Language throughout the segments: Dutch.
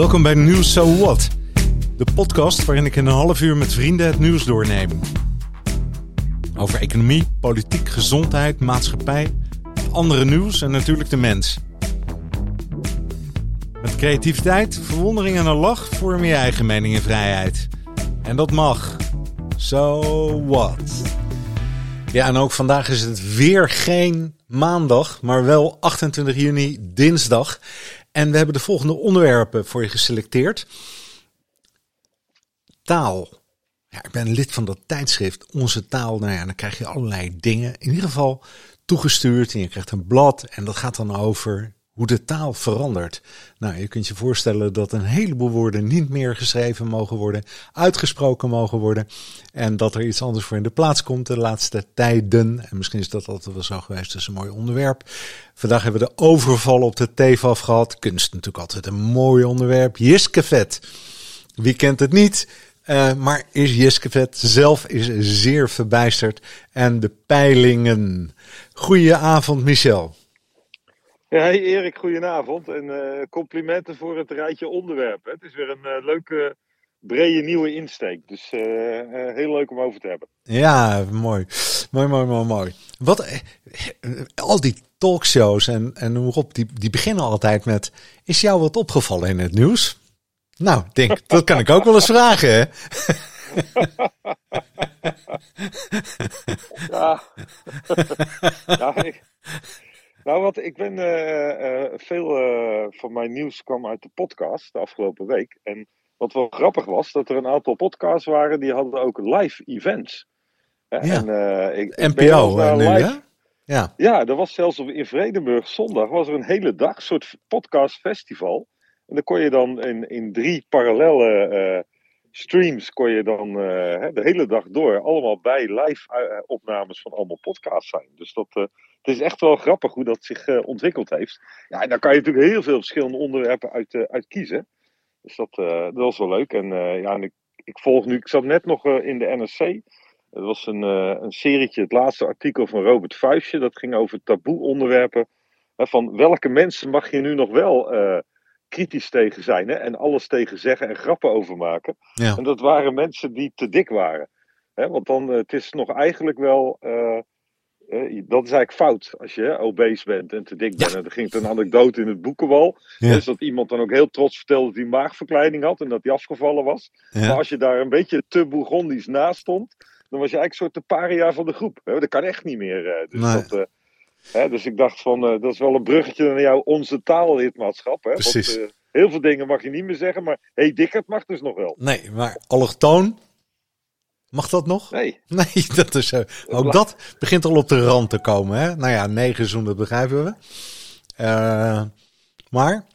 Welkom bij Nieuws So What, de podcast waarin ik in een half uur met vrienden het nieuws doorneem. Over economie, politiek, gezondheid, maatschappij, andere nieuws en natuurlijk de mens. Met creativiteit, verwondering en een lach vorm je eigen mening en vrijheid. En dat mag. So what? Ja, en ook vandaag is het weer geen maandag, maar wel 28 juni, dinsdag. En we hebben de volgende onderwerpen voor je geselecteerd. Taal. Ja, ik ben lid van dat tijdschrift Onze Taal. Nou ja, dan krijg je allerlei dingen in ieder geval toegestuurd. En je krijgt een blad en dat gaat dan over hoe de taal verandert. Nou, je kunt je voorstellen dat een heleboel woorden niet meer geschreven mogen worden, uitgesproken mogen worden. En dat er iets anders voor in de plaats komt de laatste tijden. En misschien is dat altijd wel zo geweest, is een mooi onderwerp. Vandaag hebben we de overval op de TEFAF gehad. Kunst natuurlijk altijd een mooi onderwerp. Jiskevet. Wie kent het niet? Uh, maar is Jiskevet zelf is zeer verbijsterd. En de peilingen. Goedenavond, Michel. Ja, hey Erik, goedenavond. En uh, complimenten voor het rijtje onderwerpen. Het is weer een uh, leuke, brede nieuwe insteek. Dus uh, heel leuk om over te hebben. Ja, mooi. Mooi, mooi, mooi, mooi. Wat, al die talkshows en, en hoe op, die, die beginnen altijd met... Is jou wat opgevallen in het nieuws? Nou, denk, dat kan ik ook wel eens vragen, hè? ja. ja ik... Nou, wat ik ben uh, uh, veel uh, van mijn nieuws kwam uit de podcast de afgelopen week. En wat wel grappig was, dat er een aantal podcasts waren die hadden ook live events. Ja. En, ik, NPO ik nu, live... Ja. ja, er was zelfs in Vredenburg zondag was er een hele dag, een soort podcastfestival. En dan kon je dan in, in drie parallele streams kon je dan de hele dag door allemaal bij live opnames van allemaal podcasts zijn. Dus dat het is echt wel grappig hoe dat zich uh, ontwikkeld heeft. Ja, en daar kan je natuurlijk heel veel verschillende onderwerpen uit, uh, uit kiezen. Dus dat, uh, dat was wel leuk. En ja, en ik, ik, volg nu, ik zat net nog in de NRC. Het was een, een serietje, het laatste artikel van Robert Vuistje. Dat ging over taboe onderwerpen. van welke mensen mag je nu nog wel kritisch tegen zijn hè? en alles tegen zeggen en grappen over maken. Ja. En dat waren mensen die te dik waren. Hè? Want dan, het is nog eigenlijk wel dat is eigenlijk fout als je obese bent en te dik bent. En er ging een anekdote in het boekenwal. Ja. Dus dat iemand dan ook heel trots vertelde dat hij maagverkleining had en dat hij afgevallen was. Maar als je daar een beetje te Bourgondisch naast stond, dan was je eigenlijk een soort de paria van de groep. Dat kan echt niet meer. Eh, dus, nee. dat, hè, dus ik dacht van, eh, dat is wel een bruggetje naar jouw onze taallidmaatschap. Hè? Precies. Want, heel veel dingen mag je niet meer zeggen, maar hey, dikkerd mag dus nog wel. Nee, maar allochtoon Mag dat nog? Nee. Nee, dat is, uh, ook dat begint al op de rand te komen. Hè? Nou ja, negen zoen, dat begrijpen we. Uh, maar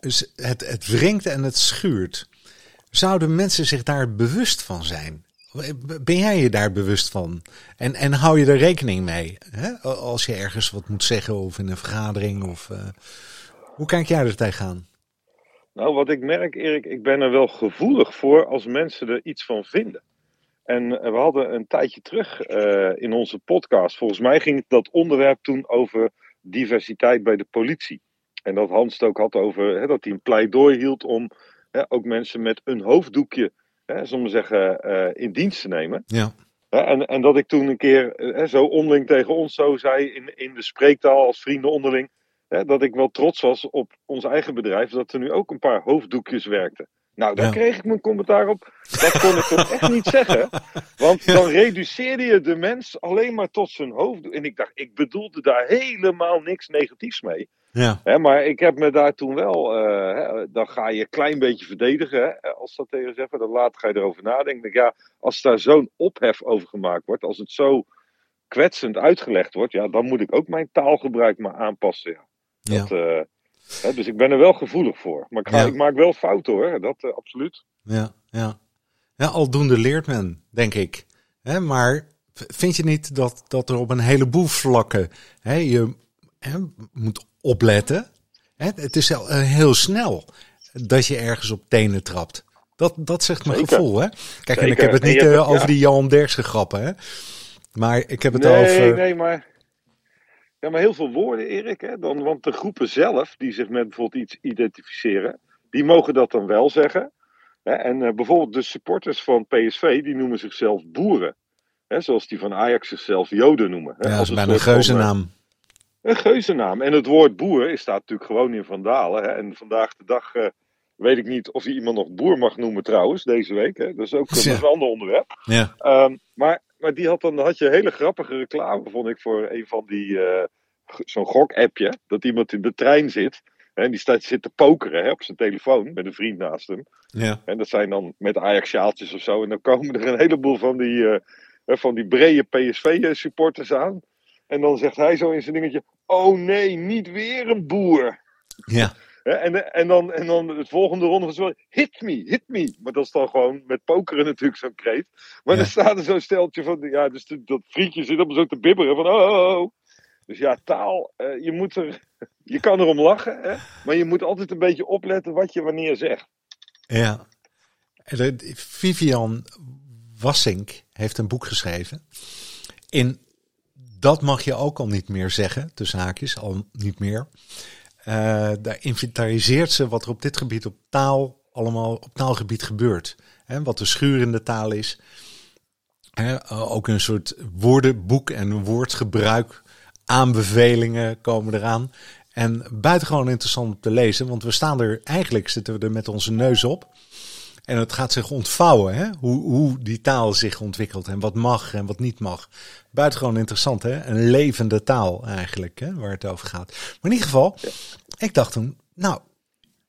dus het, het wringt en het schuurt. Zouden mensen zich daar bewust van zijn? Ben jij je daar bewust van? En, en hou je er rekening mee? Hè? Als je ergens wat moet zeggen of in een vergadering? Of, uh, hoe kijk jij er tegenaan? Nou, wat ik merk, Erik, ik ben er wel gevoelig voor als mensen er iets van vinden. En eh, we hadden een tijdje terug uh, in onze podcast, volgens mij ging dat onderwerp toen over diversiteit bij de politie. En dat Hans het ook had over hè, dat hij een pleidooi hield om hè, ook mensen met een hoofddoekje, hè, zullen zeggen, uh, in dienst te nemen. Ja. En, en dat ik toen een keer hè, zo onderling tegen ons zo zei in, in de spreektaal als vrienden onderling. Hè, dat ik wel trots was op ons eigen bedrijf dat er nu ook een paar hoofddoekjes werkten. Nou, daar kreeg ik mijn commentaar op. Dat kon ik toch echt niet zeggen. Want dan reduceerde je de mens alleen maar tot zijn hoofd. En ik dacht, ik bedoelde daar helemaal niks negatiefs mee. Ja. Hè, maar ik heb me daar toen wel. Uh, hè, dan ga je een klein beetje verdedigen. Hè, als dat tegen zeggen. Dan later ga je erover nadenken. Ja, als daar zo'n ophef over gemaakt wordt. Als het zo kwetsend uitgelegd wordt. Ja, dan moet ik ook mijn taalgebruik maar aanpassen. Ja. Dat, ja. Dus ik ben er wel gevoelig voor. Maar ik, ga, ik maak wel fouten hoor, dat uh, absoluut. Ja, ja. ja, aldoende leert men, denk ik. Maar vind je niet dat, dat er op een heleboel vlakken je moet opletten? Het is heel, heel snel dat je ergens op tenen trapt. Dat, dat zegt mijn Zeker. gevoel, hè? Kijk, en ik heb het niet uh, over ja. die Jan Derksen grappen, hè? Maar ik heb het nee, over... Nee, maar ja, maar heel veel woorden, Erik. Hè? Dan, want de groepen zelf, die zich met bijvoorbeeld iets identificeren, die mogen dat dan wel zeggen. Hè? En uh, bijvoorbeeld de supporters van PSV, die noemen zichzelf boeren. Hè? Zoals die van Ajax zichzelf Joden noemen. Hè? Ja, dat is bijna een geuzennaam. Een geuzennaam. En het woord boer staat natuurlijk gewoon in Vandalen. Hè? En vandaag de dag uh, weet ik niet of je iemand nog boer mag noemen trouwens, deze week. Hè? Dat is ook ja. een ander onderwerp. Ja. Um, maar, maar die had dan had je hele grappige reclame, vond ik, voor een van die... Uh, Zo'n gok-appje, dat iemand in de trein zit... En die staat, zit te pokeren hè, op zijn telefoon met een vriend naast hem. Ja. En dat zijn dan met Ajax-sjaaltjes of zo. En dan komen er een heleboel van die, uh, van die brede PSV-supporters aan. En dan zegt hij zo in zijn dingetje: Oh nee, niet weer een boer. Ja. En, en, dan, en dan het volgende ronde was wel: Hit me, hit me. Maar dat is dan gewoon met pokeren natuurlijk zo'n kreet. Maar ja. dan staat er zo'n steltje van: Ja, dus dat vriendje zit op zo te bibberen van: Oh, oh, oh. Dus ja, taal, uh, je, moet er, je kan erom lachen, hè? maar je moet altijd een beetje opletten wat je wanneer zegt. Ja. Vivian Wassink heeft een boek geschreven. In dat mag je ook al niet meer zeggen, tussen haakjes, al niet meer. Uh, daar inventariseert ze wat er op dit gebied op taal allemaal op taalgebied gebeurt. Hè, wat de schurende taal is. Hè, ook een soort woordenboek en woordgebruik aanbevelingen komen eraan. En buitengewoon interessant om te lezen, want we staan er, eigenlijk zitten we er met onze neus op. En het gaat zich ontvouwen, hè? Hoe, hoe die taal zich ontwikkelt en wat mag en wat niet mag. Buitengewoon interessant, hè? Een levende taal eigenlijk, hè? waar het over gaat. Maar in ieder geval, ik dacht toen, nou,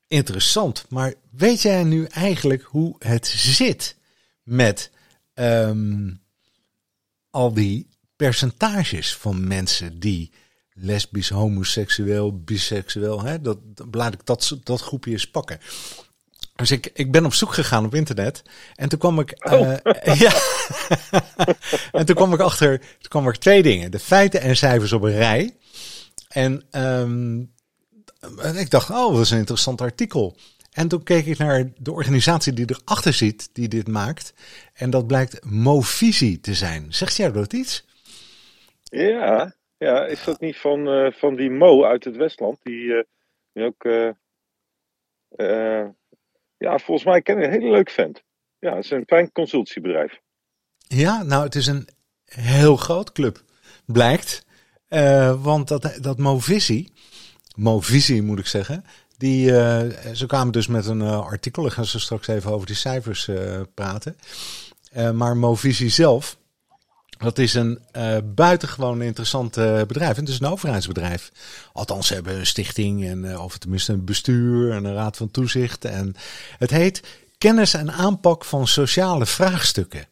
interessant. Maar weet jij nu eigenlijk hoe het zit met um, al die percentages van mensen die lesbisch, homoseksueel, biseksueel, hè, dat, laat ik dat, dat groepje eens pakken. Dus ik, ik ben op zoek gegaan op internet en toen kwam ik, oh. uh, ja, en toen kwam ik achter, toen kwam er twee dingen, de feiten en cijfers op een rij. En um, ik dacht, oh, dat is een interessant artikel. En toen keek ik naar de organisatie die erachter zit, die dit maakt. En dat blijkt Movisie te zijn. Zegt jij dat iets? Ja, ja, is dat niet van, uh, van die Mo uit het Westland? Die, uh, die ook. Ja, volgens mij ken ik een hele leuk vent. Ja, het is een klein consultiebedrijf. Ja, nou, het is een heel groot club, blijkt. want dat, dat Movisie, Movisie moet ik zeggen, die, ze kwamen dus met een artikel, daar gaan ze straks even over die cijfers praten. maar Movisie zelf, dat is een uh, buitengewoon interessant uh, bedrijf. Het is een overheidsbedrijf. Althans, ze hebben een stichting en uh, of tenminste een bestuur en een raad van toezicht. En het heet Kennis en aanpak van sociale vraagstukken.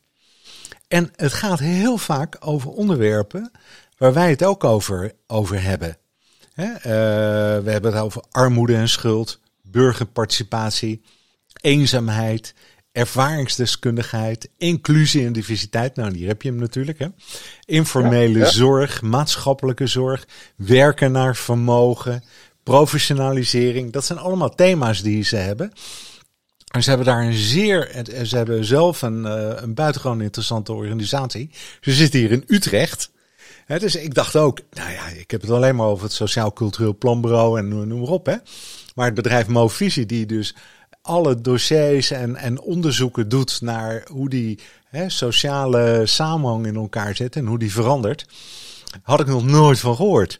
En het gaat heel vaak over onderwerpen waar wij het ook over, over hebben. Hè? we hebben het over armoede en schuld, burgerparticipatie, eenzaamheid, ervaringsdeskundigheid, inclusie en diversiteit. Nou, hier heb je hem natuurlijk. Hè? Informele ja, ja. zorg, maatschappelijke zorg, werken naar vermogen, professionalisering. Dat zijn allemaal thema's die ze hebben. En ze hebben daar een zeer, ze hebben zelf een, een buitengewoon interessante organisatie. Ze zitten hier in Utrecht. He, dus ik dacht ook, nou ja, ik heb het alleen maar over het Sociaal Cultureel Planbureau en noem maar op. Hè. Maar het bedrijf Movisie, die dus alle dossiers en, en onderzoeken doet naar hoe die hè, sociale samenhang in elkaar zit en hoe die verandert, had ik nog nooit van gehoord.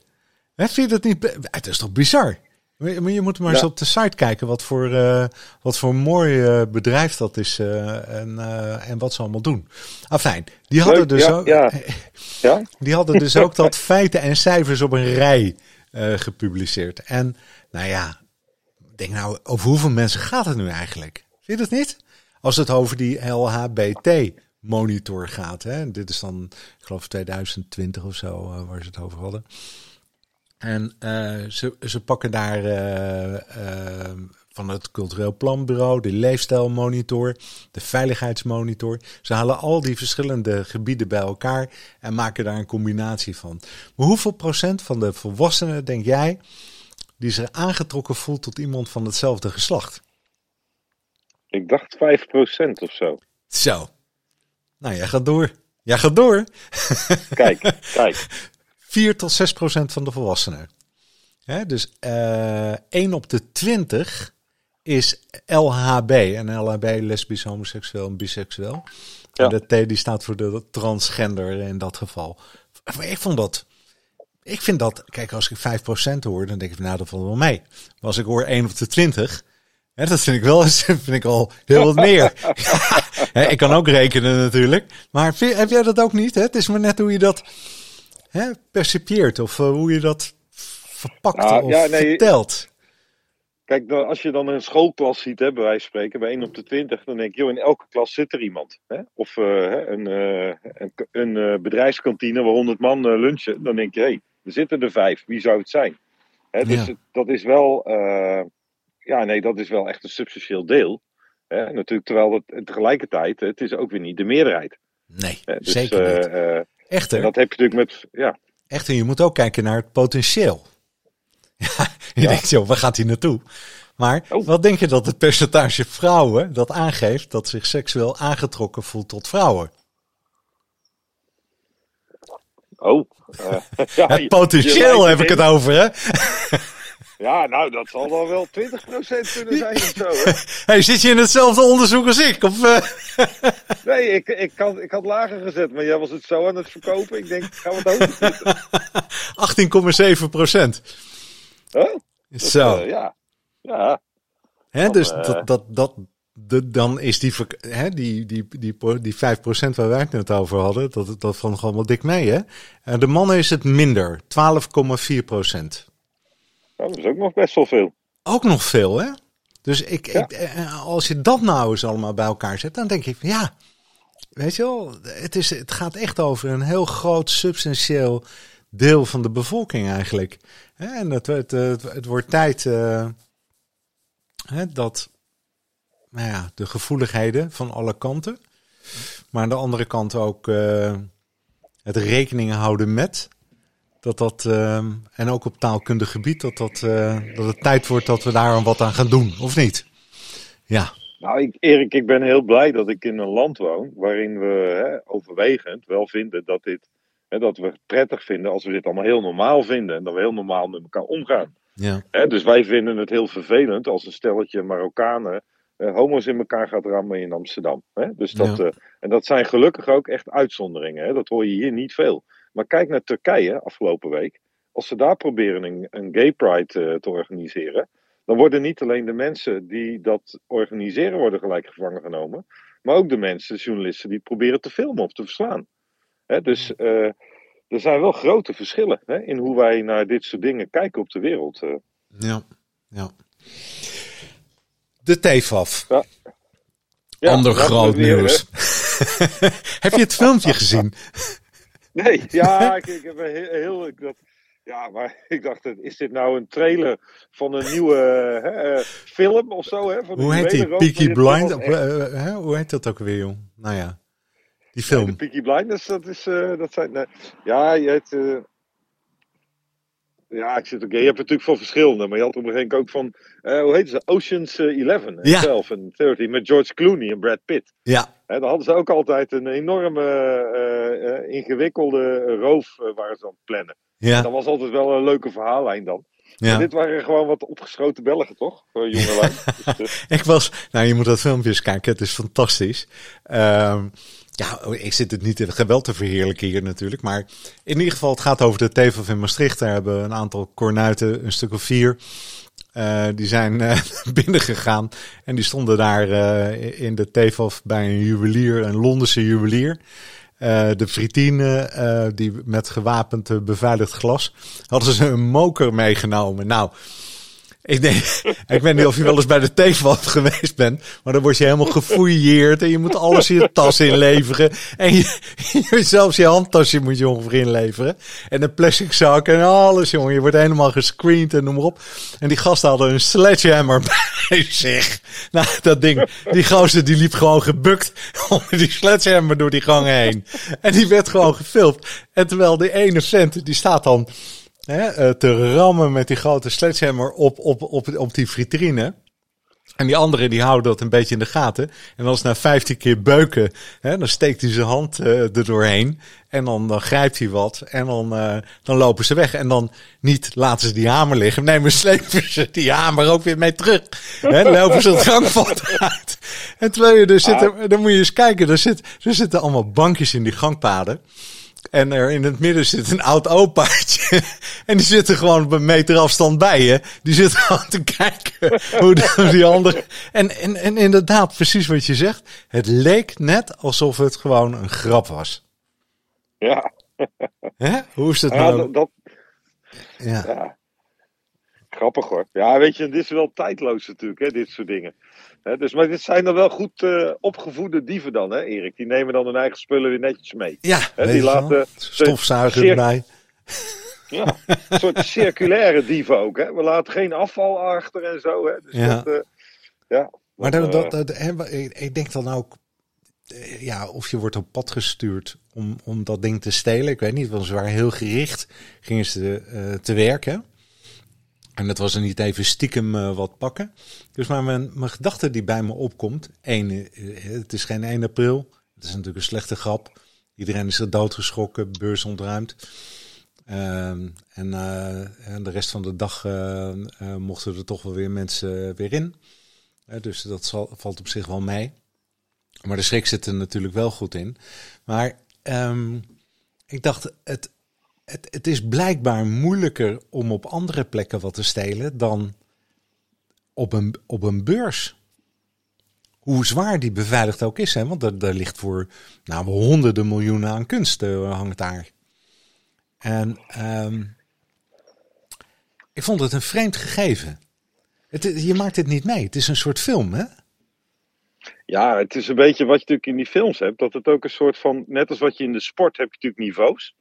Hè, vind je dat niet? Het is toch bizar? Maar je moet maar ja. eens op de site kijken wat voor, uh, wat voor mooi uh, bedrijf dat is uh, en, en wat ze allemaal doen. Afijn, die hadden Leuk, dus ja, ook, ja. ja? die hadden dus ook dat feiten en cijfers op een rij gepubliceerd. En nou ja, denk nou, over hoeveel mensen gaat het nu eigenlijk? Vind je dat niet? Als het over die LHBT-monitor gaat. Hè? Dit is dan, ik geloof 2020 of zo, uh, waar ze het over hadden. En uh, ze, ze pakken daar uh, van het Cultureel Planbureau, de leefstijlmonitor, de veiligheidsmonitor. Ze halen al die verschillende gebieden bij elkaar en maken daar een combinatie van. Maar hoeveel procent van de volwassenen, denk jij, die zich aangetrokken voelt tot iemand van hetzelfde geslacht? Ik dacht 5% of zo. Zo. Nou, jij gaat door. Jij gaat door. Kijk, kijk. 4 tot 6 procent van de volwassenen. Dus uh, 1 op de 20 is LHB. En LHB, lesbisch, homoseksueel en biseksueel. Ja. En de T die staat voor de transgender in dat geval. Ik vond dat... Ik vind dat... Kijk, als ik 5% hoor, dan denk ik, nou, dat valt wel mee. Maar als ik hoor 1 op de 20... Hè, dat vind ik wel vind ik al heel wat meer. Hè, ik kan ook rekenen natuurlijk. Maar heb jij dat ook niet? Hè? Het is maar net hoe je dat hè, percipieert. Of eh, hoe je dat verpakt Nou, of ja, nee, vertelt. Kijk, dan- als je dan een schoolklas ziet, hè, bij wijze van spreken, bij 1 op de 20, dan denk je, joh, in elke klas zit er iemand. Hè? Of eh, een, eh, een, een bedrijfskantine waar 100 man lunchen. Dan denk je, hé, hey, er zitten er vijf, wie zou het zijn? Hè, dus Ja. dat is wel, eh, ja, nee, dat is wel echt een substantieel deel. Hè? Natuurlijk, terwijl het tegelijkertijd, het is ook weer niet de meerderheid. Nee, Hè? Dus, zeker eh, niet. eh, Echter, en dat heb je natuurlijk met, ja, echter, je moet ook kijken naar het potentieel. Ja, je Ja. denkt, joh, waar gaat hij naartoe? Maar Oh. wat denk je dat het percentage vrouwen dat aangeeft dat zich seksueel aangetrokken voelt tot vrouwen? Oh. eh, ja, Het potentieel heb ik het over, hè? Ja, nou, dat zal dan wel 20% kunnen zijn of zo. Hè? Hey, zit je in hetzelfde onderzoek als ik? Of, eh? Nee, ik, ik, kan, ik had lager gezet, maar jij was het zo aan het verkopen. Ik denk, gaan we het hoger zetten? 18,7 procent. Huh? Zo. Eh, ja. Ja. Hè, dus dat, dat, dat, de, dan is die, hè, die, die, die, die 5% waar wij het net over hadden, dat, dat valt gewoon wel dik mee. Hè? En de mannen is het minder, 12,4 procent. Nou, dat is ook nog best wel veel. Ook nog veel, hè? Dus ik, Ja. ik, eh, als je dat nou eens allemaal bij elkaar zet, dan denk ik van ja, weet je wel, het, is, het gaat echt over een heel groot substantieel deel van de bevolking eigenlijk. En het, het, het, het wordt tijd eh, hè, dat nou ja, de gevoeligheden van alle kanten, maar aan de andere kant ook eh, het rekening houden met dat dat, ehm, en ook op taalkundig gebied, dat, dat, eh, dat het tijd wordt dat we daar wat aan gaan doen, of niet? Ja, Nou, ik, Erik, ik ben heel blij dat ik in een land woon waarin we hè, overwegend wel vinden dat, dit, hè, dat we het prettig vinden als we dit allemaal heel normaal vinden en dat we heel normaal met elkaar omgaan. ja, Hè, dus wij vinden het heel vervelend als een stelletje Marokkanen eh, homo's in elkaar gaat rammen in Amsterdam. Hè? Dus dat, Ja. eh, en dat zijn gelukkig ook echt uitzonderingen. Hè? Dat hoor je hier niet veel. Maar kijk naar Turkije afgelopen week. Als ze daar proberen een, een gay pride eh, te organiseren, dan worden niet alleen de mensen die dat organiseren worden gelijk gevangen genomen, maar ook de mensen, de journalisten die proberen te filmen of te verslaan. Hè? Dus eh, er zijn wel grote verschillen hè, in hoe wij naar dit soort dingen kijken op de wereld. eh. ja, ja. De TFAF, Ja, ander groot nieuws. Heb je het filmpje gezien? Nee, ja, ik, ik heb een heel. heel ik dacht, ja, maar ik dacht, is dit nou een trailer van een nieuwe hè, eh, film of zo? Hè, van de Hoe heet die? Peaky Blind? of, eh, hè? Hoe heet dat ook weer, joh? Nou ja, die De film. Peaky Blinders, dat is. eh, dat zijn, eh, ja, je hebt. eh, ja, ik zit ook. Je hebt natuurlijk van verschillende, maar je had op een gegeven moment ook van. eh, hoe heet ze? Ocean's eh, 11 en Ja. 12 en 13 met George Clooney en Brad Pitt. Ja, Hè, dan hadden ze ook altijd een enorme eh, eh, ingewikkelde roof eh, waar ze aan het plannen. ja, Dat was altijd wel een leuke verhaallijn dan. Ja. dit waren gewoon wat opgeschoten Belgen, toch? Voor jongelui. dus, eh, Ik was, nou je moet dat filmpje eens kijken, het is fantastisch. Ehm, ja, ik zit het niet in geweld te verheerlijken hier natuurlijk, maar in ieder geval het gaat over de TEVAF in Maastricht. Daar hebben een aantal kornuiten, een stuk of vier, eh, die zijn eh, binnengegaan en die stonden daar eh, in de TEVAF bij een juwelier, een Londense juwelier. De fritine, die met gewapend beveiligd glas, hadden ze een moker meegenomen. Nou, ik, denk, ik weet niet of je wel eens bij de TVAF geweest bent, maar dan word je helemaal gefouilleerd en je moet alles in je tas inleveren. En je, zelfs je handtasje moet je ongeveer inleveren. En een plastic zak en alles, jongen. Je wordt helemaal gescreend en noem maar op. En die gasten hadden een sledgehammer bij zich. Nou, dat ding, die gozer die liep gewoon gebukt onder die sledgehammer door die gang heen. En die werd gewoon gefilmd. En terwijl die ene vent, die staat dan hè, eh, te rammen met die grote sledgehammer op, op, op, op die vitrine. En die andere die houden dat een beetje in de gaten. En als na 15 keer beuken, hè, dan steekt hij zijn hand uh, er doorheen. En dan, dan grijpt hij wat. En dan, uh, dan lopen ze weg. En dan niet laten ze die hamer liggen. Nee, maar slepen ze die hamer ook weer mee terug. Dan lopen ze het gangpad uit. En terwijl je er zit, dan moet je eens kijken. Er, zit, er zitten allemaal bankjes in die gangpaden. En er in het midden zit een oud opaatje. En die zit er gewoon op een meter afstand bij je. Die zit gewoon te kijken hoe die andere. En, en, en inderdaad, precies wat je zegt. Het leek net alsof het gewoon een grap was. Ja. Hè? Hoe is ja, nou? dat, Ja. ja. Grappig hoor. Ja, weet je, dit is wel tijdloos natuurlijk, hè, dit soort dingen. Dus, maar dit zijn dan wel goed eh, opgevoede dieven dan, hè, Erik? Die nemen dan hun eigen spullen weer netjes mee. Ja, die laten Stofzuiger erbij. Ja, een soort circulaire dieven ook, hè. We laten geen afval achter en zo, hè. Dus Ja. dat, eh, ja. Maar dan, dat, eh, dat, dat, hè, ik, denk dan ook, eh, ja, of je wordt op pad gestuurd om, om dat ding te stelen. Ik weet niet, want ze waren heel gericht, gingen ze eh, te werken. En dat was er niet even stiekem eh, wat pakken. Dus maar mijn, gedachte die bij me opkomt, één, eh, het is geen 1 april. Het is natuurlijk een slechte grap. Iedereen is er doodgeschrokken, beurs ontruimd. Ehm, en, eh, en de rest van de dag mochten er toch wel weer mensen weer in. Dus dat valt op zich wel mee. Maar de schrik zit er natuurlijk wel goed in. Maar ehm, ik dacht, het, het, het is blijkbaar moeilijker om op andere plekken wat te stelen dan op een, op een beurs. Hoe zwaar die beveiligd ook is, hè? want er, ligt voor nou, honderden miljoenen aan kunst eh, hangt daar. En ehm, ik vond het een vreemd gegeven. Het, je maakt het niet mee. Het is een soort film, hè? Ja, het is een beetje wat je natuurlijk in die films hebt. Dat het ook een soort van, net als wat je in de sport hebt, natuurlijk niveaus.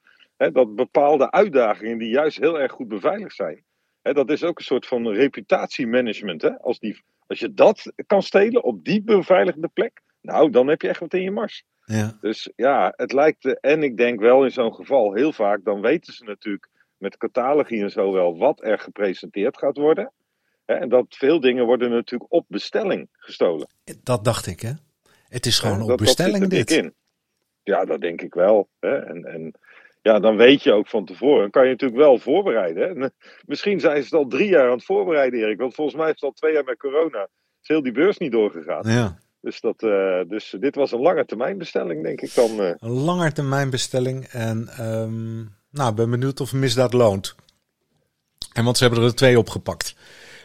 Hè, dat bepaalde uitdagingen die juist heel erg goed beveiligd zijn. Hè, dat is ook een soort van reputatiemanagement. Hè? Als, die, als je dat kan stelen op die beveiligde plek, nou, dan heb je echt wat in je mars. Ja. Dus ja, het lijkt, en ik denk wel in zo'n geval, heel vaak, dan weten ze natuurlijk met catalogie en zo wel wat er gepresenteerd gaat worden. Hè, en dat veel dingen worden natuurlijk op bestelling gestolen. Dat dacht ik, hè? Het is gewoon Ja, op dat- dat bestelling dik dit. in. Ja, dat denk ik wel. Hè? En, en ja, dan weet je ook van tevoren. Dan kan je natuurlijk wel voorbereiden. Hè? En, misschien zijn ze het al drie jaar aan het voorbereiden, Erik. Want volgens mij is het al twee jaar met corona. Is heel die beurs niet doorgegaan. Ja. Dus, dat, eh, dus dit was een lange termijn bestelling, denk ik dan. eh. Een langetermijnbestelling. En ehm, nou, ik ben benieuwd of misdaad loont. En want ze hebben er twee opgepakt.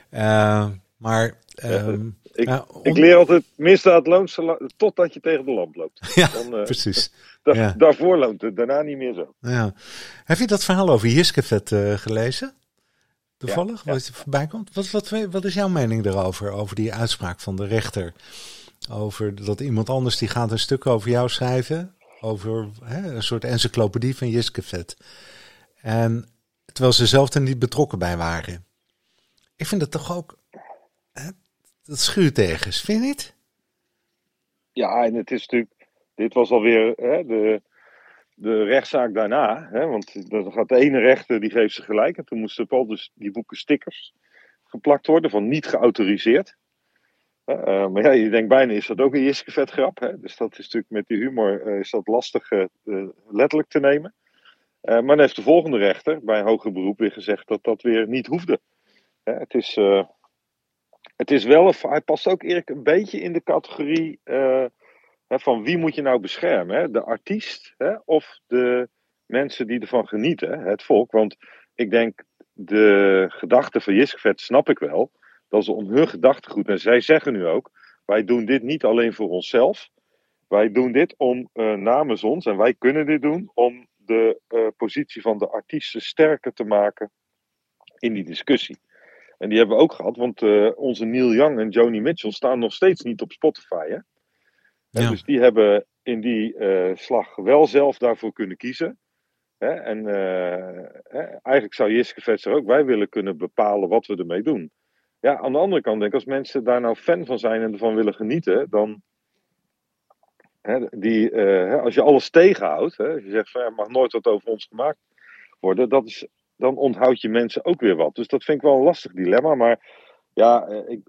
Eh, maar ehm, ik, ja, ik on- leer altijd misdaad loont totdat je tegen de lamp loopt. ja, Dan, eh, precies. da- ja. Daarvoor loont het, daarna niet meer zo. Ja. Heb je dat verhaal over Jiskevet eh gelezen? Toevallig, wat je voorbij komt? Wat, wat, wat is jouw mening daarover? Over die uitspraak van de rechter? Over dat iemand anders die gaat een stuk over jou schrijven. Over hè, een soort encyclopedie van Jiskevet. En terwijl ze zelf er niet betrokken bij waren. Ik vind het toch ook... Dat schuurt ergens, vind je niet? Ja, en het is natuurlijk. Dit was alweer hè, de, de rechtszaak daarna. Hè, want dan gaat de ene rechter die geeft ze gelijk. En toen moesten op al dus die boeken stickers geplakt worden van niet geautoriseerd. Eh, maar ja, je denkt bijna, is dat ook een Jiskevet grap? Hè? Dus dat is natuurlijk met die humor eh, is dat lastig eh, letterlijk te nemen. Maar dan heeft de volgende rechter bij hoger beroep weer gezegd dat dat weer niet hoefde. Het is... het is wel, hij past ook Erik een beetje in de categorie eh, van wie moet je nou beschermen? Hè? De artiest hè? of de mensen die ervan genieten, het volk. Want ik denk, de gedachte van Jiskevet snap ik wel. Dat is om hun gedachtegoed. En zij zeggen nu ook, wij doen dit niet alleen voor onszelf. Wij doen dit om eh, namens ons, en wij kunnen dit doen, om de eh, positie van de artiesten sterker te maken in die discussie. En die hebben we ook gehad, want eh, onze Neil Young en Joni Mitchell staan nog steeds niet op Spotify. Hè? En Ja. Dus die hebben in die eh, slag wel zelf daarvoor kunnen kiezen. Hè? En eh, hè, eigenlijk zou Jiske Vetser ook, wij willen kunnen bepalen wat we ermee doen. Ja, aan de andere kant denk ik, als mensen daar nou fan van zijn en ervan willen genieten, dan. Hè, die, hè, als je alles tegenhoudt, hè, als je zegt van er mag nooit wat over ons gemaakt worden, dat is, dan onthoud je mensen ook weer wat. Dus dat vind ik wel een lastig dilemma. Maar ja, ik,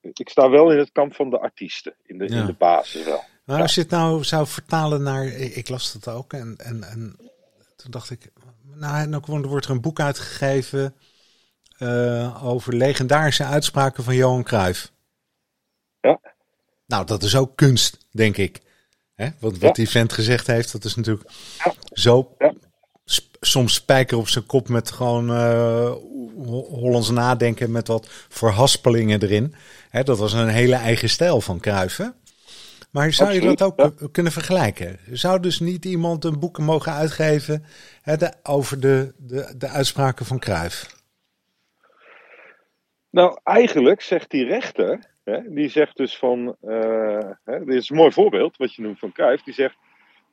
ik, sta wel in het kamp van de artiesten, in de, in de basis wel. Maar als je het nou zou vertalen naar, ik las dat ook en, en, en toen dacht ik, nou, dan wordt er een boek uitgegeven over legendarische uitspraken van Johan Cruijff. Ja. Nou, dat is ook kunst, denk ik. Hè? Want wat die vent gezegd heeft, dat is natuurlijk zo soms spijker op zijn kop met gewoon uh, Hollands nadenken met wat verhaspelingen erin. Hè, dat was een hele eigen stijl van Kruiven. Maar zou je dat ook kunnen vergelijken? Zou dus niet iemand een boek mogen uitgeven hè, over de, de, de uitspraken van Kruif? Nou, eigenlijk zegt die rechter, hè, die zegt dus van, uh, hè, dit is een mooi voorbeeld wat je noemt van Kruif, die zegt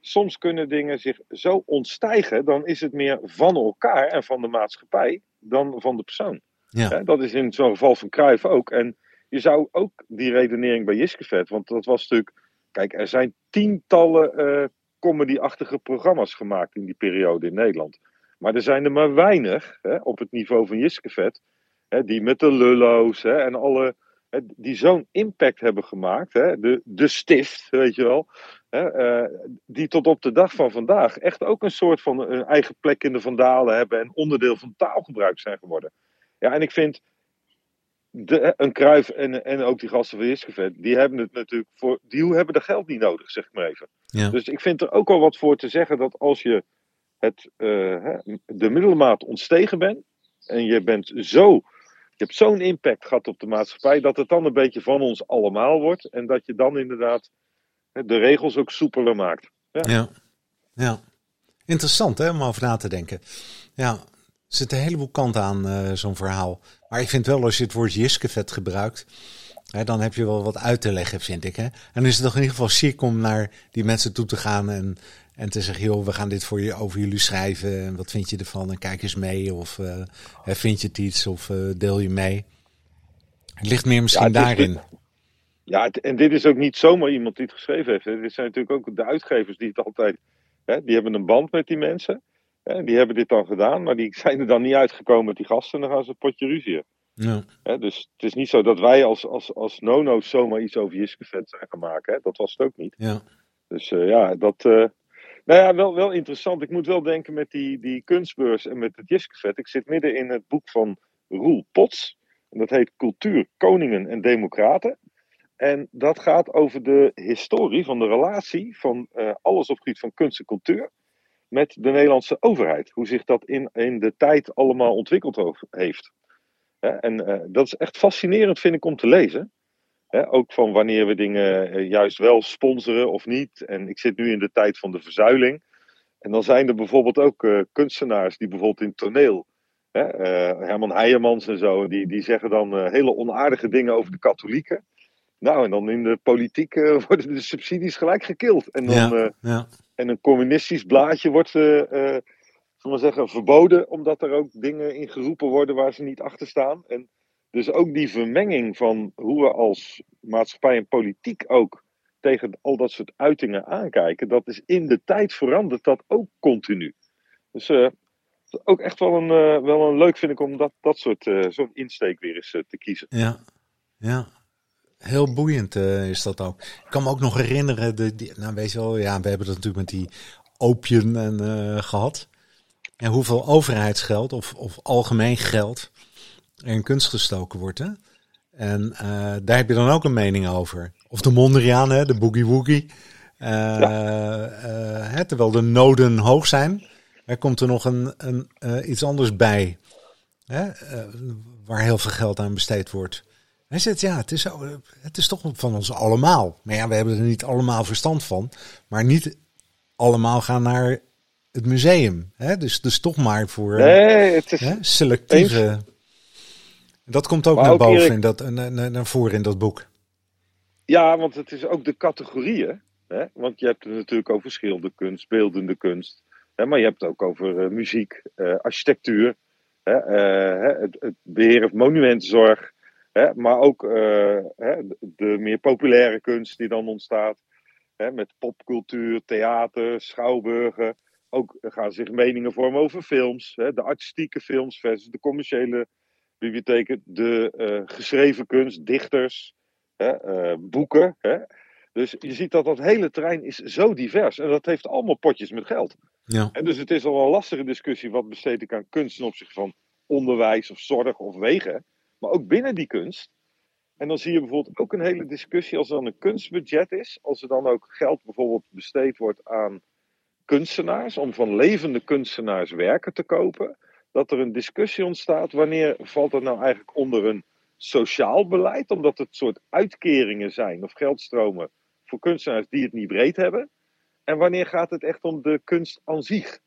soms kunnen dingen zich zo ontstijgen, dan is het meer van elkaar en van de maatschappij dan van de persoon. Ja. dat is in zo'n geval van Cruijff ook. En je zou ook die redenering bij Jiskevet, want dat was natuurlijk, kijk, er zijn tientallen uh, comedy-achtige programma's gemaakt in die periode in Nederland. Maar er zijn er maar weinig hè, op het niveau van Jiskevet, die met de lullo's hè, en alle die zo'n impact hebben gemaakt, hè, de, de stift, weet je wel, hè, uh, die tot op de dag van vandaag echt ook een soort van een eigen plek in de vandalen hebben en onderdeel van taalgebruik zijn geworden. Ja, en ik vind de, een Kruif en, en ook die gasten van Isgevet, die hebben het natuurlijk voor, die hebben de geld niet nodig, zeg ik maar even. Ja. Dus ik vind er ook wel wat voor te zeggen dat als je het, uh, de middelmaat ontstegen bent en je bent zo je hebt zo'n impact gehad op de maatschappij dat het dan een beetje van ons allemaal wordt. En dat je dan inderdaad de regels ook soepeler maakt. Ja, ja. ja. Interessant hè, om over na te denken. Ja, er zit een heleboel kant aan uh, zo'n verhaal. Maar ik vind wel als je het woord jiskevet gebruikt, hè, dan heb je wel wat uit te leggen, vind ik. Hè? En dan is het toch in ieder geval chic om naar die mensen toe te gaan en en te zeggen, joh, we gaan dit voor je, over jullie schrijven. En wat vind je ervan? En kijk eens mee. Of uh, vind je het iets? Of uh, deel je mee? Het ligt meer misschien daarin. Ja, en dit is ook niet zomaar iemand die het geschreven heeft. Dit zijn natuurlijk ook de uitgevers die het altijd... Hè, die hebben een band met die mensen. Hè, die hebben dit dan gedaan. Maar die zijn er dan niet uitgekomen met die gasten. En dan gaan ze een potje ruzie. Ja. Hè, dus het is niet zo dat wij als, als, als nono's zomaar iets over Jiskevet zijn gaan maken. Hè. Dat was het ook niet. Ja. Dus uh, ja, dat... Nou ja, wel, wel interessant. Ik moet wel denken met die, die kunstbeurs en met het Jiskevet. Ik zit midden in het boek van Roel Pots. En dat heet Cultuur, Koningen en Democraten. En dat gaat over de historie van de relatie van uh, alles op het gebied van kunst en cultuur met de Nederlandse overheid. Hoe zich dat in, in de tijd allemaal ontwikkeld heeft. en uh, dat is echt fascinerend, vind ik, om te lezen ook van wanneer we dingen eh, juist wel sponsoren of niet. En ik zit nu in de tijd van de verzuiling. En dan zijn er bijvoorbeeld ook kunstenaars die bijvoorbeeld in toneel, Herman Heijermans en zo, die, die zeggen dan hele onaardige dingen over de katholieken. Nou, en dan in de politiek worden de subsidies gelijk gekild. En, dan, ja, ja. en een communistisch blaadje wordt, zullen we zeggen, verboden, omdat er ook dingen in geroepen worden waar ze niet achter staan. En dus ook die vermenging van hoe we als maatschappij en politiek ook tegen al dat soort uitingen aankijken, dat is in de tijd veranderd dat ook continu. Dus uh, ook echt wel een, uh, wel een leuk vind ik om dat, dat soort uh, zo'n insteek weer eens te kiezen. Ja, ja. Heel boeiend is dat ook. Ik kan me ook nog herinneren, de, die, nou weet je wel, ja, we hebben dat natuurlijk met die opium en, gehad. En hoeveel overheidsgeld of, of algemeen geld in kunst gestoken wordt. Hè? En uh, daar heb je dan ook een mening over. Of de Mondriaan, hè, de boogie woogie. Ja. hè, terwijl de noden hoog zijn, er komt er nog een, een, iets anders bij. Hè, waar heel veel geld aan besteed wordt. Hij zegt, ja, het is, het is toch van ons allemaal. Maar ja, we hebben er niet allemaal verstand van. Maar niet allemaal gaan naar het museum. Hè? Dus, dus toch maar voor nee, het is hè, selectieve... Dat komt ook naar boven, in dat, naar, naar voren in dat boek. Ja, want het is ook de categorieën. Hè? Want je hebt het natuurlijk over schilderkunst, beeldende kunst. Hè? Maar je hebt het ook over uh, muziek, uh, architectuur. Hè? Uh, het, het beheer van monumentenzorg. Hè? Maar ook hè, de meer populaire kunst die dan ontstaat. Hè? Met popcultuur, theater, schouwburgen. Ook gaan zich meningen vormen over films. Hè? De artistieke films versus de commerciële bibliotheken de uh, geschreven kunst, dichters, hè, uh, boeken. Hè. Dus je ziet dat dat hele terrein is zo divers. En dat heeft allemaal potjes met geld. Ja. En dus het is al een lastige discussie. Wat besteed ik aan kunst ten opzichte van onderwijs of zorg of wegen. Maar ook binnen die kunst. En dan zie je bijvoorbeeld ook een hele discussie als er dan een kunstbudget is. Als er dan ook geld bijvoorbeeld besteed wordt aan kunstenaars. Om van levende kunstenaars werken te kopen. Dat er een discussie ontstaat. Wanneer valt dat nou eigenlijk onder een sociaal beleid? Omdat het soort uitkeringen zijn of geldstromen voor kunstenaars die het niet breed hebben. En wanneer gaat het echt om de kunst aan zich?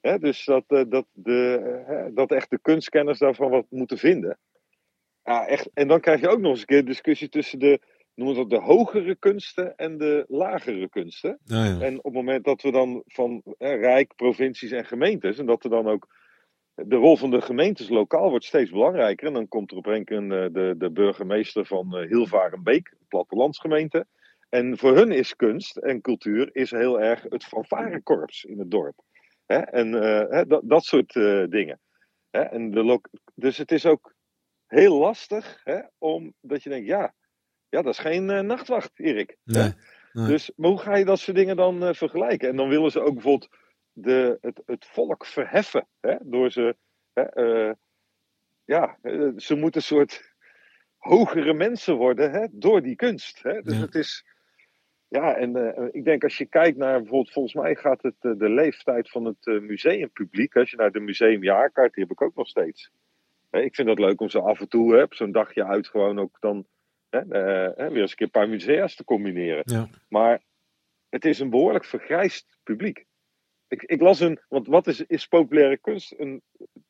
dus dat, uh, dat, de, uh, dat echt de kunstkenners daarvan wat moeten vinden. Ja, echt. En dan krijg je ook nog eens een keer discussie tussen de, noemen dat de hogere kunsten en de lagere kunsten. Ja, ja. En op het moment dat we dan van Rijk, provincies en gemeentes, en dat er dan ook de rol van de gemeentes lokaal wordt steeds belangrijker. En dan komt er op een keer de, de burgemeester van Hilvarenbeek, plattelandsgemeente. En voor hun is kunst en cultuur is heel erg het fanfarekorps in het dorp. Hè? En uh, dat, dat soort uh, dingen. Hè? En de dus het is ook heel lastig hè, omdat je denkt, ja, ja dat is geen uh, nachtwacht, Erik. Nee, nee. Dus, maar hoe ga je dat soort dingen dan vergelijken? En dan willen ze ook bijvoorbeeld de, het, het volk verheffen. Hè? Door ze, ja, ze moeten een soort hogere mensen worden hè, door die kunst. Hè? Dus Ja. het is ja, en uh, ik denk als je kijkt naar bijvoorbeeld, volgens mij gaat het uh, de leeftijd van het uh, museumpubliek. Als je naar de museumjaarkaart, die heb ik ook nog steeds. Ik vind dat leuk om zo af en toe, hè, op zo'n dagje uit, gewoon ook dan weer eens een keer een paar musea's te combineren. Ja. Maar het is een behoorlijk vergrijsd publiek. Ik, ik las een, want wat is, is populaire kunst? Een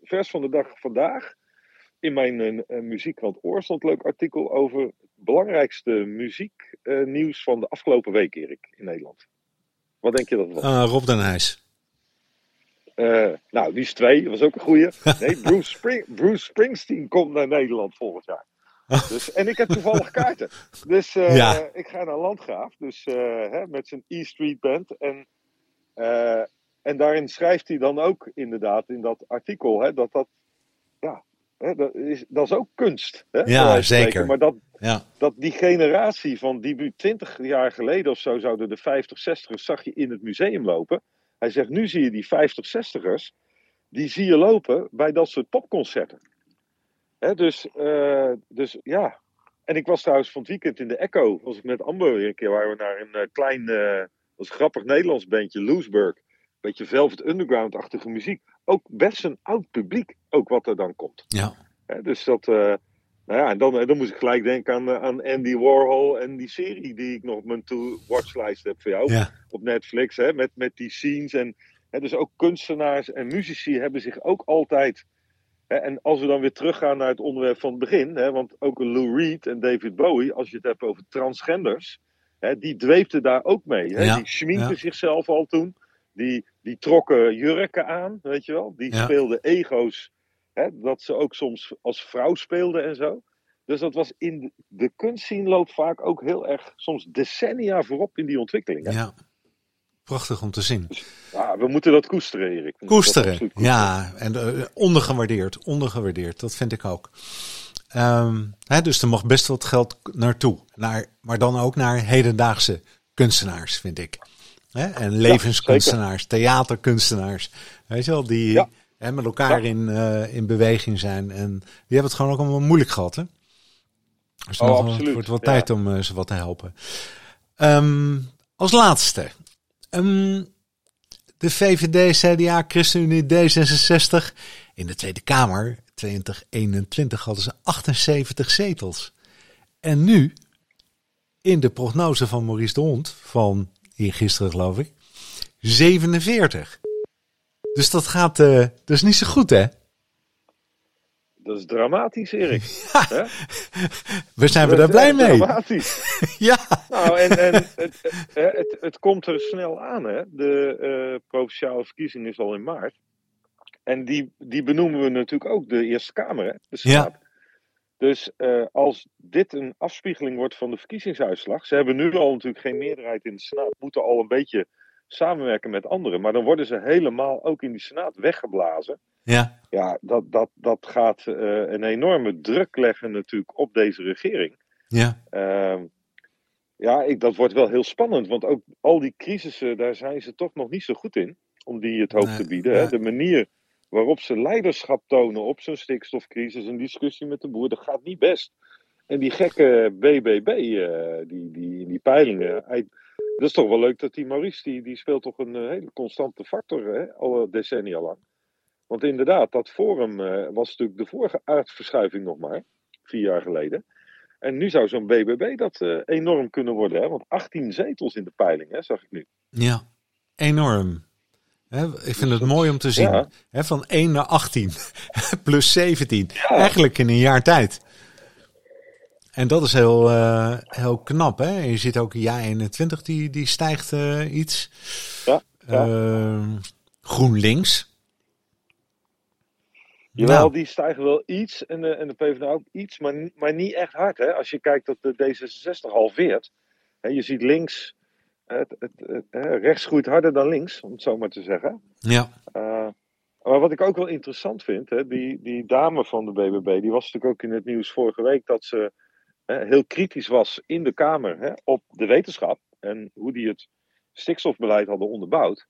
vers van de dag vandaag. In mijn muziekkrant Oor stond een leuk artikel over het belangrijkste muzieknieuws uh, van de afgelopen week, Erik, in Nederland. Wat denk je dat was? Uh, Rob den Huis. Uh, nou, die is twee, dat was ook een goeie. Nee, Bruce, Spring, Bruce Springsteen komt naar Nederland volgend jaar. Dus, en ik heb toevallig kaarten. Dus uh, Ja. ik ga naar Landgraaf, dus, uh, hè, met zijn E Street Band. En, en daarin schrijft hij dan ook inderdaad in dat artikel hè, dat dat, ja, hè, dat, is, dat is ook kunst. Hè, Ja, zeker. spreken. Maar dat, Ja, dat die generatie van die nu 20 jaar geleden of zo zouden de 50, 60ers zag je in het museum lopen. Hij zegt, nu zie je die 50, 60ers, die zie je lopen bij dat soort popconcerten. Hè, dus, uh, dus ja. En ik was trouwens van het weekend in de Echo, was ik met Amber weer een keer, waar we naar een uh, klein, uh, was een grappig Nederlands bandje, Loesburg. Beetje Velvet Underground-achtige muziek. Ook best een oud publiek, ook wat er dan komt. ja. Hè, dus dat, uh, nou ja, en dan, dan moest ik gelijk denken aan, aan Andy Warhol en die serie die ik nog op mijn to-watchlijst heb voor jou ja. op Netflix, hè, met, met die scenes. En, hè, dus ook kunstenaars en muzici hebben zich ook altijd. Hè, en als we dan weer teruggaan naar het onderwerp van het begin, hè, want ook Lou Reed en David Bowie, als je het hebt over transgenders, hè, die dweepten daar ook mee. Hè, Ja, die schminkten ja. zichzelf al toen, die, die trokken jurken aan, weet je wel, die speelden ego's, hè, dat ze ook soms als vrouw speelden en zo. Dus dat was in de, de kunstscene loopt vaak ook heel erg, soms decennia voorop in die ontwikkeling. hè. ja. Prachtig om te zien. Ja, we moeten dat koesteren, Erik. Koesteren, ja. En eh, ondergewaardeerd, ondergewaardeerd. Dat vind ik ook. Ehm, hè, dus er mag best wat geld naartoe. Naar, maar dan ook naar hedendaagse kunstenaars, vind ik. Hè? En levenskunstenaars, theaterkunstenaars. Weet je wel, die Ja. Met elkaar Ja. in, eh, in beweging zijn. En die hebben het gewoon ook allemaal moeilijk gehad, hè? Dus Oh, nog het wordt wel ja. tijd om eh, ze wat te helpen. Ehm, als laatste. Ehm, de VVD, CDA, ChristenUnie, D66. In de Tweede Kamer, 2021, hadden ze 78 zetels. En nu, in de prognose van Maurice de Hond, van hier gisteren geloof ik, 47. Dus dat gaat, dat is niet zo goed hè? Dat is dramatisch, Erik. Hè? We zijn we daar blij mee? Dramatisch. Ja, nou, en, en het, het, het, het komt er snel aan, hè. De eh, provinciale verkiezing is al in maart. En die, die benoemen we natuurlijk ook de Eerste Kamer, hè. De Senaat. Dus eh, als dit een afspiegeling wordt van de verkiezingsuitslag. Ze hebben nu al natuurlijk geen meerderheid in de Senaat. Moeten al een beetje samenwerken met anderen. Maar dan worden ze helemaal ook in die Senaat weggeblazen. Ja. Ja, dat, dat, dat gaat eh, een enorme druk leggen natuurlijk op deze regering. Ja. Ehm, ja, ik, dat wordt wel heel spannend, want ook al die crisissen, daar zijn ze toch nog niet zo goed in. Om die het hoofd Nee, te bieden. ja. Hè? De manier waarop ze leiderschap tonen op zo'n stikstofcrisis, een discussie met de boer, dat gaat niet best. En die gekke BBB, eh, die, die, die peilingen. Dat is toch wel leuk dat die Maurice, die, die speelt toch een eh, hele constante factor, hè? al decennia lang. Want inderdaad, dat forum eh, was natuurlijk de vorige aardverschuiving nog maar, vier jaar geleden. En nu zou zo'n BBB dat eh, enorm kunnen worden, hè? want 18 zetels in de peiling, hè, zag ik nu. Ja. Enorm. Ik vind het mooi om te zien. Ja. Hè, van 1 naar 18. Plus 17. Ja. Eigenlijk in een jaar tijd. En dat is heel, eh, heel knap. Hè? En je ziet ook ja 21 die, die stijgt eh, iets. Ja, ja. Ehm, GroenLinks. Jawel, Nou. die stijgen wel iets en de, en de PvdA ook iets, maar, maar niet echt hard. Hè? Als je kijkt dat de D66 halveert. Hè, je ziet links, het, het, het, hè, rechts groeit harder dan links, om het zo maar te zeggen. Ja. Eh, maar wat ik ook wel interessant vind, hè, die, die dame van de BBB, die was natuurlijk ook in het nieuws vorige week dat ze heel kritisch was in de Kamer hè, op de wetenschap en hoe die het stikstofbeleid hadden onderbouwd.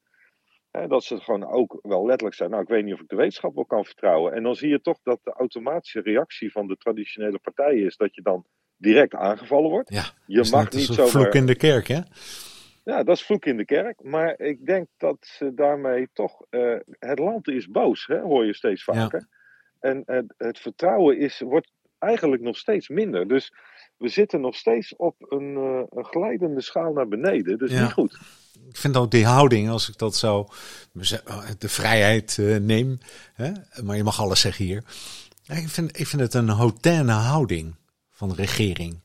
Hè, dat ze gewoon ook wel letterlijk zei, nou ik weet niet of ik de wetenschap wel kan vertrouwen. En dan zie je toch dat de automatische reactie van de traditionele partijen is dat je dan direct aangevallen wordt. ja. Je is mag niet zomaar... vloek in de kerk, hè? Ja, dat is vloek in de kerk. Maar ik denk dat ze daarmee toch. eh, het land is boos, hè, hoor je steeds Ja. vaker. En het, het vertrouwen is, wordt eigenlijk nog steeds minder. Dus we zitten nog steeds op een, eh, een glijdende schaal naar beneden. Dus Ja. niet goed. Ik vind ook die houding, als ik dat zo de vrijheid eh, neem, hè? maar je mag alles zeggen hier. Ik vind, ik vind het een hautaine houding van de regering.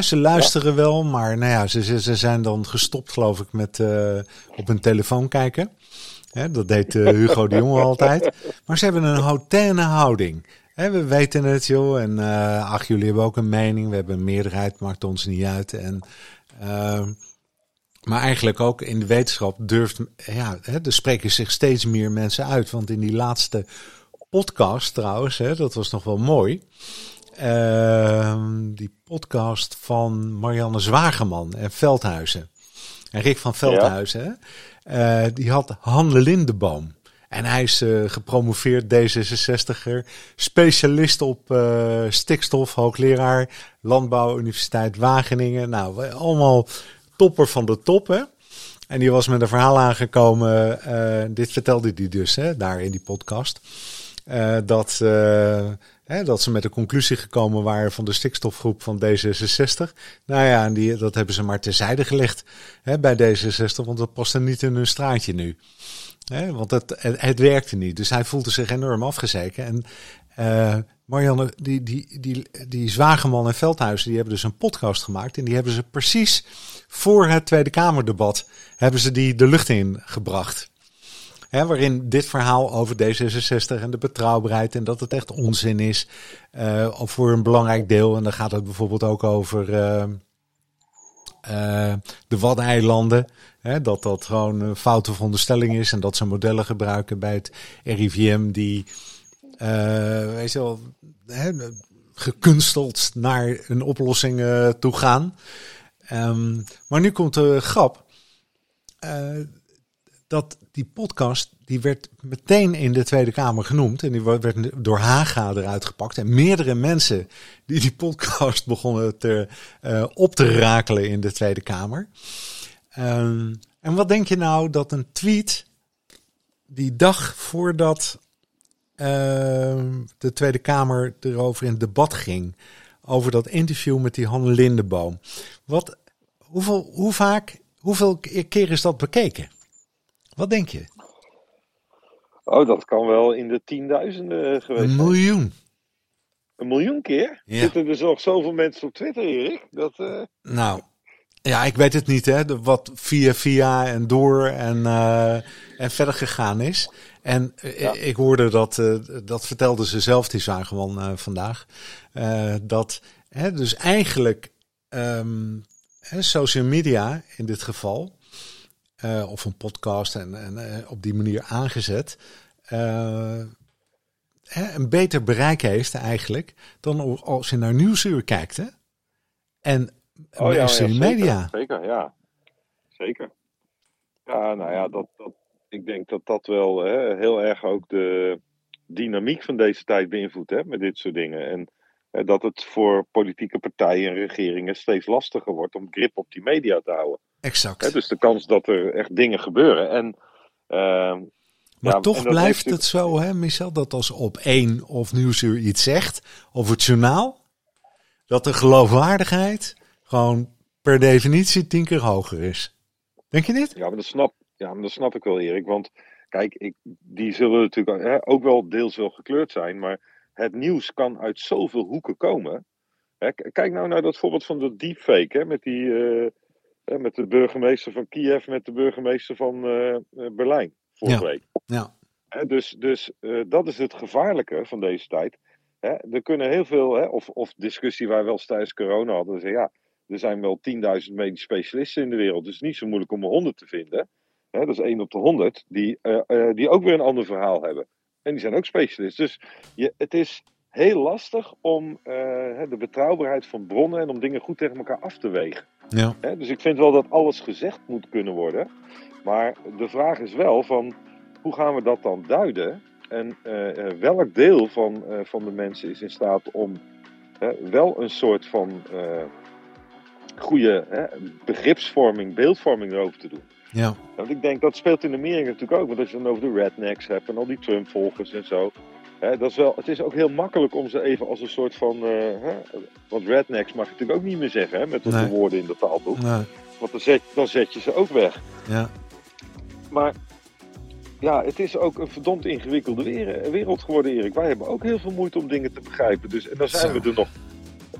Ze luisteren wel, maar nou ja, ze, ze, ze zijn dan gestopt, geloof ik, met eh, op hun telefoon kijken. Dat deed Hugo de Jonge altijd. Maar ze hebben een hautaine houding. We weten het, joh. En eh, ach, jullie hebben ook een mening. We hebben een meerderheid, maakt ons niet uit. En, eh, maar eigenlijk ook in de wetenschap durft, ja, hè, er spreken zich steeds meer mensen uit. Want in die laatste podcast trouwens, hè, dat was nog wel mooi. Ehm, die podcast van Marianne Zwageman en Veldhuizen. En Rick van Veldhuizen, hè, eh, die had Han Lindeboom. En hij is eh, gepromoveerd D66er, specialist op eh, stikstof, hoogleraar, Landbouw, Universiteit Wageningen. Nou, allemaal topper van de top, hè. En die was met een verhaal aangekomen, eh, dit vertelde hij dus, hè, daar in die podcast. Dat, dat ze met de conclusie gekomen waren van de stikstofgroep van D66. Nou ja, en die, dat hebben ze maar terzijde gelegd bij D66, want dat paste niet in hun straatje nu. Want het, het, werkte niet. Dus hij voelde zich enorm afgezeken. En eh, Marianne, die, die, die, die Zwageman en Veldhuizen, die hebben dus een podcast gemaakt. En die hebben ze precies voor het Tweede Kamerdebat, hebben ze die de lucht in gebracht. Hè, waarin dit verhaal over D66 en de betrouwbaarheid en dat het echt onzin is. eh, voor een belangrijk deel. En dan gaat het bijvoorbeeld ook over eh, eh, de Waddeneilanden. Hè, dat dat gewoon een foute veronderstelling is. En dat ze modellen gebruiken bij het RIVM die, weet je wel, hè, gekunsteld naar een oplossing toe gaan. Ehm, maar nu komt de grap. Dat die podcast, die werd meteen in de Tweede Kamer genoemd. En die werd door Haga eruit gepakt. En meerdere mensen die die podcast begonnen te, uh, op te rakelen in de Tweede Kamer. Um, en wat denk je nou dat een tweet die dag voordat uh, de Tweede Kamer erover in debat ging, over dat interview met die Hanne Lindeboom. Wat, hoeveel, hoe vaak, hoeveel keer is dat bekeken? Wat denk je? Oh, dat kan wel in de tienduizenden geweest Een miljoen. Zijn. Een miljoen keer? Ja. Zitten er nog zoveel mensen op Twitter, Erik? Dat, uh... Nou, ja, ik weet het niet, hè. Wat via via en door en, uh, en verder gegaan is. En ja. ik hoorde dat, uh, dat vertelde ze zelf, die Zageman, uh, vandaag. dat, hè, dus eigenlijk, um, hè, social media in dit geval, uh, of een podcast en, en uh, op die manier aangezet, hè, een beter bereik heeft eigenlijk dan als je naar Nieuwsuur kijkt. Hè? En Oh ja, ja, media. Zeker, ja. Zeker. Ja, nou ja, dat, dat, ik denk dat dat wel hè, heel erg ook de dynamiek van deze tijd beïnvloedt hè, met dit soort dingen. En eh, dat het voor politieke partijen en regeringen steeds lastiger wordt om grip op die media te houden. Exact. Dus de kans dat er echt dingen gebeuren. En, ehm, Maar ja, toch blijft het zo, hè, Michel, dat als op één of Nieuwsuur iets zegt, of het journaal, dat de geloofwaardigheid gewoon per definitie tien keer hoger is. Denk je niet? Ja, maar dat snap, ja, maar dat snap ik wel, Erik. Want kijk, ik, die zullen natuurlijk hè, ook wel deels wel gekleurd zijn. Maar het nieuws kan uit zoveel hoeken komen. Hè, kijk nou naar dat voorbeeld van de deepfake. Hè, met, die, eh, met de burgemeester van Kiev, met de burgemeester van eh, eh, Berlijn vorige Ja. week. Ja. Hè, dus dus eh, dat is het gevaarlijke van deze tijd. Hè, er kunnen heel veel, hè, of, of discussie waar we wel eens tijdens corona hadden. Zeggen, ja, er zijn wel 10.000 medisch specialisten in de wereld. Dus het is niet zo moeilijk om er 100 te vinden. Hè, dat is 1 op de 100. Die, die ook weer een ander verhaal hebben. En die zijn ook specialisten. Dus je, het is heel lastig om eh, de betrouwbaarheid van bronnen en om dingen goed tegen elkaar af te wegen. Ja. Hè, dus ik vind wel dat alles gezegd moet kunnen worden. Maar de vraag is wel van hoe gaan we dat dan duiden? En eh, eh, welk deel van, van de mensen is in staat om wel een soort van goede begripsvorming, beeldvorming erover te doen? Ja. Want ik denk dat speelt in Amerika natuurlijk ook. Want als je dan over de rednecks hebt en al die Trump-volgers en zo. Hè, dat is wel, het is ook heel makkelijk om ze even als een soort van. eh, hè, want rednecks mag je natuurlijk ook niet meer zeggen hè, met de Nee. woorden in de taalboek. Nou, Want dan zet, dan zet je ze ook weg. ja. Maar ja, het is ook een verdomd ingewikkelde wer- wereld geworden, Erik. Wij hebben ook heel veel moeite om dingen te begrijpen. Dus, en daar zijn we er nog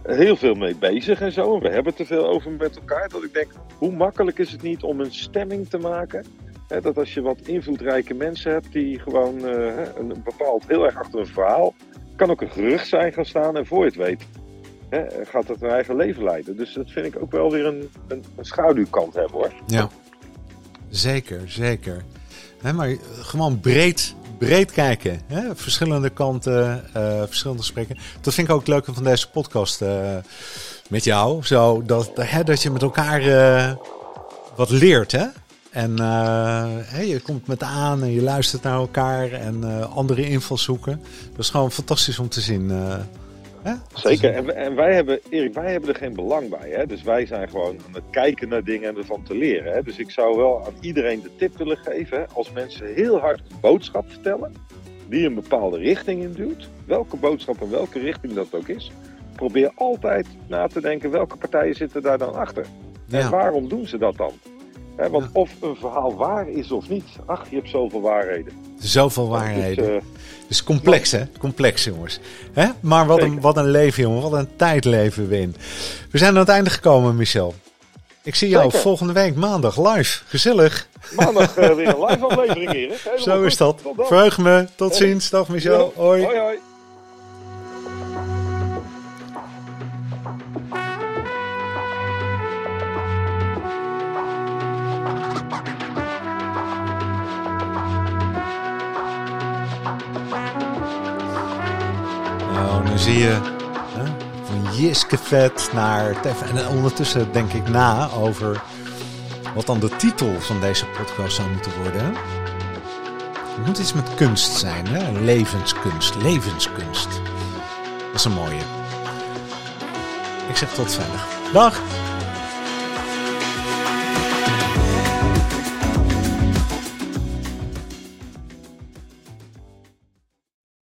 heel veel mee bezig en zo. En we hebben het er veel over met elkaar. Dat ik denk, hoe makkelijk is het niet om een stemming te maken? Dat als je wat invloedrijke mensen hebt die gewoon eh, een bepaald heel erg achter een verhaal. Kan ook een gerucht zijn gaan staan en voor je het weet. Gaat het hun eigen leven leiden. Dus dat vind ik ook wel weer een, een, schaduwkant hebben hoor. Ja, zeker, zeker. Maar gewoon breed, breed kijken. Verschillende kanten, eh, verschillende gesprekken. Dat vind ik ook het leuke van deze podcast eh, met jou. Zo, dat, dat je met elkaar wat leert. Hè? En eh, je komt met aan en je luistert naar elkaar en eh, andere invalshoeken. Dat is gewoon fantastisch om te zien. eh, hè? Zeker, en, wij- en wij hebben, Erik, wij hebben er geen belang bij. Hè? Dus wij zijn gewoon aan het kijken naar dingen en ervan te leren. Hè? Dus ik zou wel aan iedereen de tip willen geven. Hè? Als mensen heel hard een boodschap vertellen, die een bepaalde richting induwt, welke boodschap en welke richting dat ook is, probeer altijd na te denken welke partijen zitten daar dan achter. En waarom doen ze dat dan? Hè, want Ja. of een verhaal waar is of niet, ach, je hebt zoveel waarheden. Zoveel Dus, waarheden. Het is complex, hè? Complex, jongens. Hè? Maar wat een, wat een leven, jongen. Wat een tijd leven we in. We zijn aan het einde gekomen, Michel. Ik zie jou Zeker. volgende week maandag live. Gezellig. maandag eh, weer een live aflevering, Erik. Helemaal Zo is dat. Verheug me. Tot ziens. Dag, Michel. Ja. Hoi. hoi. hoi. Hè, van Jiske Vet naar Tef. En ondertussen denk ik na over wat dan de titel van deze podcast zou moeten worden. Het moet iets met kunst zijn, hè? Levenskunst, levenskunst. Dat is een mooie. Ik zeg tot veilig. Dag!